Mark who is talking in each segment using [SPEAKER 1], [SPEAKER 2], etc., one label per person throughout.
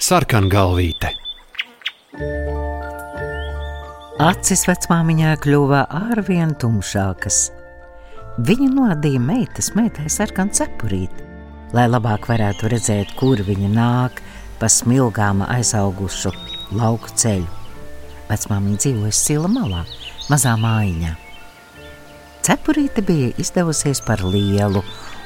[SPEAKER 1] sarkangalvīte.
[SPEAKER 2] Acis vecmāmiņā kļuva arvien tumšākas. Viņa nodīja meitas meitai sarkanu cepurīti, lai labāk varētu redzēt, kur viņa nāk pa smilgām aizaugušu lauku ceļu. Vecmāmiņa dzīvoja sila malā, mazā mājiņā. Cepurīte bija izdevusies par lielu,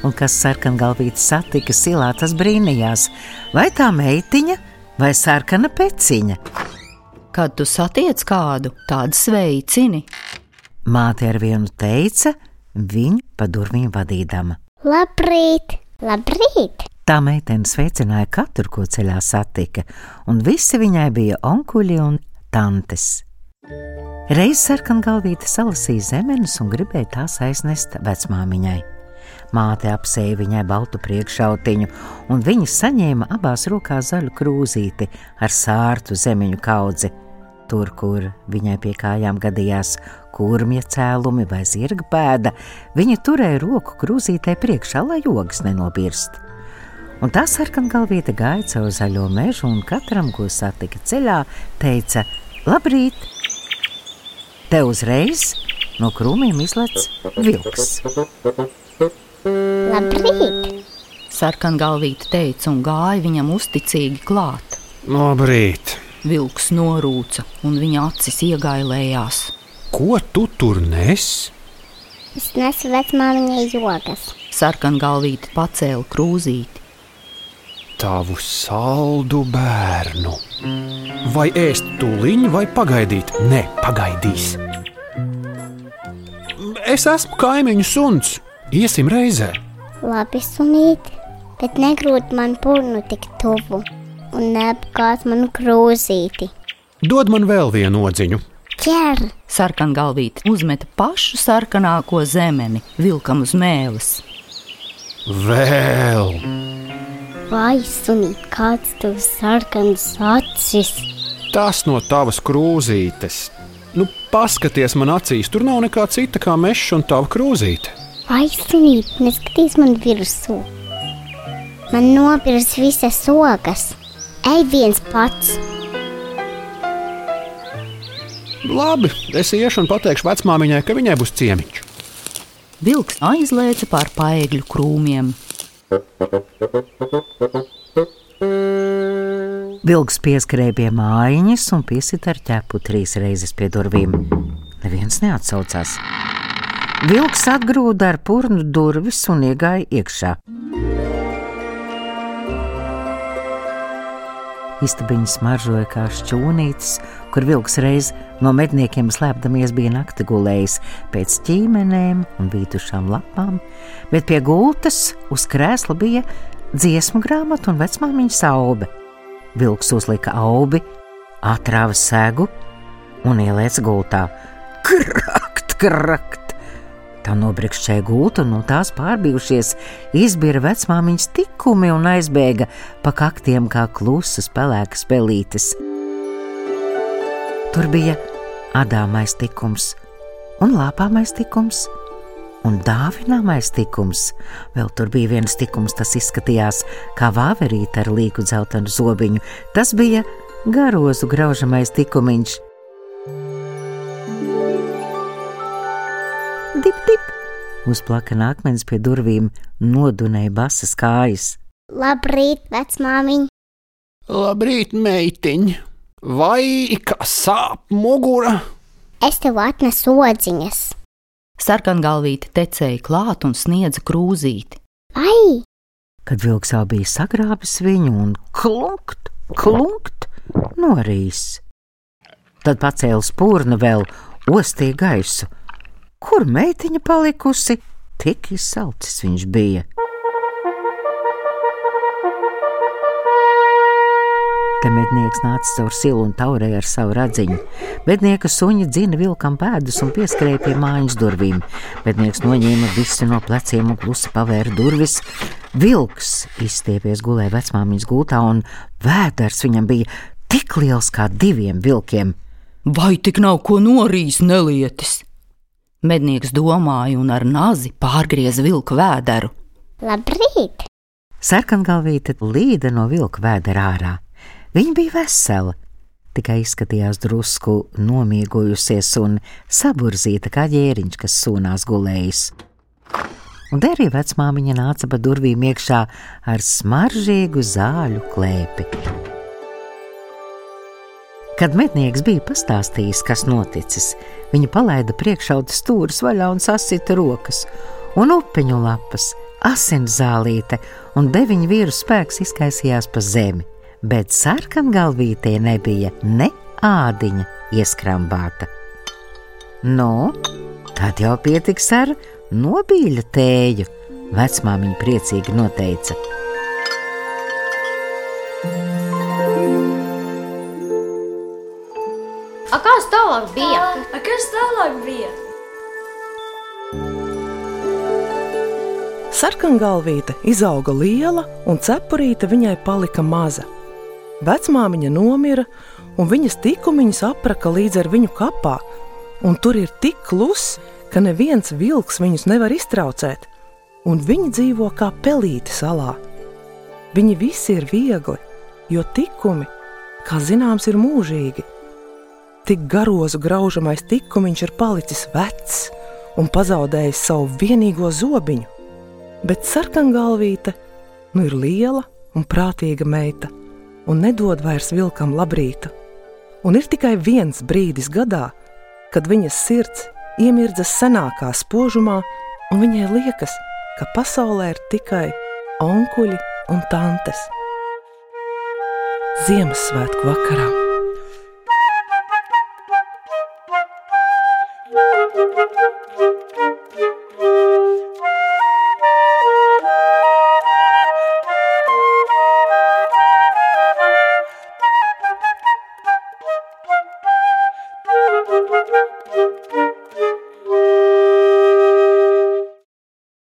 [SPEAKER 2] un kas sarkangalvīti satika silā, tas brīnījās, vai tā meitiņa vai sarkana peciņa.
[SPEAKER 3] Kad tu satiec kādu, tādu sveicini.
[SPEAKER 2] Māte ar vienu teica, viņu pa durvīm vadīdama.
[SPEAKER 4] Labrīt! Labrīt!
[SPEAKER 2] Tā meitene sveicināja katru, ko ceļā satika, un visi viņai bija onkuļi un tantes. Reiz sarkangalvīte salasīja zemenes un gribēja tās aiznest vecmāmiņai. Māte apsēja viņai baltu priekšautiņu, un viņa saņēma abās rokās zaļu krūzīti ar sārtu zemiņu kaudzi. Tur, kur viņai pie kājām gadījās kurmja cēlumi vai zirga pēda, viņa turēja roku krūzītē priekšā, lai jogas nenobirst. Un tā sarkangalvīte gāja caur zaļo mežu, un katram, ko satika ceļā, teica: Labrīt! Te uzreiz no krūmiem izlec vilks.
[SPEAKER 4] Labrīt!
[SPEAKER 3] Sarkangalvīte teica un gāja viņam uzticīgi klāt.
[SPEAKER 1] Labrīt!
[SPEAKER 3] Vilks norūca un viņa acis iegailējās.
[SPEAKER 1] Ko tu tur nes?
[SPEAKER 4] Es nesu vecmāmiņai jogas.
[SPEAKER 3] Sarkangalvīte pacēla krūzīti.
[SPEAKER 1] Tavu saldu bērnu. Vai ēst tūliņu, vai pagaidīt? Nē, pagaidīs. Es esmu kaimiņu suns. Iesim reizē.
[SPEAKER 4] Labi, sunīt, bet negrūt man purnu tik tuvu un neapgāz manu krūzīti.
[SPEAKER 1] Dod man vēl vienu odziņu.
[SPEAKER 4] Ķer!
[SPEAKER 3] Sarkangalvīte uzmeta pašu sarkanāko zemeni vilkam uz mēles.
[SPEAKER 1] Vēl!
[SPEAKER 4] Vai sunīt, kāds tev sarkans acis?
[SPEAKER 1] Tas no tavas krūzītes. Nu, paskaties man acīs, tur nav nekā cita kā mežs un tava krūzīte.
[SPEAKER 4] Vai sunīt, neskaties man virsū. Man nopirs visas ogas. Ej viens pats.
[SPEAKER 1] Labi, es iešu un pateikšu vecmāmiņai, ka viņai būs ciemiņš.
[SPEAKER 3] Vilks aizlēca pār paegļu krūmiem.
[SPEAKER 2] Vilks pieskrēja pie mājiņas un piesita ar ķepu trīs reizes pie durvīm. Neviens neatsaucās. Vilks atgrūda ar purnu durvis un iegāja iekšā. Istabiņa smaržoja kā šķūnītis, kur vilks reiz no medniekiem slēpdamies bija nakti gulējis pēc ķīmenēm un vītušām lapām, bet pie gultas uz krēsla bija dziesmu grāmata un vecmāmiņa saube. Vilks uzlika aubi, atrāva segu un ielēca gultā. Krakt, krakt! Tā nobrikšķēja gultu, no tās pārbijušies izbira vecmāmiņas tikumi un aizbēga pa kaktiem kā klusas pelēkas pelītes. Tur bija adāmais tikums un lāpāmais tikums. Un dāvināmais tikums. Vēl tur bija viens tikums, tas izskatījās kā vāverīte ar līku dzeltenu zobiņu. Tas bija garozu graužamais tikumiņš. Uzplaka nākmens pie durvīm, nodunēja basas kājas.
[SPEAKER 4] Labrīt, vecmāmiņ!
[SPEAKER 1] Labrīt, meitiņ! Vai kā sāp mugura?
[SPEAKER 4] Es tev atnesu odziņas.
[SPEAKER 3] Sarkangalvīte tecēja klāt un sniedza krūzīti.
[SPEAKER 4] Ai!
[SPEAKER 2] Kad vilks jau bija sagrābis viņu un klunkt, klunkt, norīs. Tad pacēla spurnu vēl, ostīja gaisu. Kur meitiņa palikusi? Tik izsalcis viņš bija. Te mednieks nāca caur silu un taurēja ar savu radziņu. Mednieka suņa dzina vilkam pēdas un pieskrēja pie mājas durvīm. Mednieks noņēma visu no pleciem un klusi pavēra durvis. Vilks izstiepies gulēja vecmāmiņas gultā, un vēders viņam bija tik liels kā diviem vilkiem.
[SPEAKER 3] Vai tik nav ko norījis nelietis? Mednieks domāja un ar nazi pārgrieza vilka vēderu.
[SPEAKER 4] Labrīt!
[SPEAKER 2] Sarkangalvīte līda no vilka vēdera ārā. Viņa bija vesela, tikai izskatījās drusku nomiegojusies un saburzīta kā ģēriņš, kas sūnās gulējis. Un te arī vecmāmiņa nāca pa durvīm iekšā ar smaržīgu zāļu klēpi. Kad mednieks bija pastāstījis, kas noticis, viņa palaida priekšauta stūris vaļā un sasita rokas, un upeņu lapas, asins zālīte un deviņu vīru spēks izkaisījās pa zemi bet sarkangalvītē nebija ne ādiņa ieskrambāta. Nu, tad jau pietiks ar nobīļa tēju, vecmāmiņa priecīgi noteica.
[SPEAKER 4] Tālāk bija?
[SPEAKER 5] A, kas tālāk bija?
[SPEAKER 6] Sarkangalvīte izauga liela, un cepurīte viņai palika maza. Vecmāmiņa nomira, un viņas tikumiņas apraka līdz ar viņu kapā, un tur ir tik kluss, ka neviens vilks viņus nevar iztraucēt, un viņi dzīvo kā pelīti salā. Viņi visi ir viegli, jo tikumi, kā zināms, ir mūžīgi. Tik garozu graužamais tikumiņš ir palicis vecs un pazaudējis savu vienīgo zobiņu, bet sarkangalvīte nu ir liela un prātīga meita un nedod vairs vilkam labrītu. Un ir tikai viens brīdis gadā, kad viņas sirds iemirdzas senākā spožumā, un viņai liekas, ka pasaulē ir tikai onkuļi un tantes. Ziemassvētku vakarā.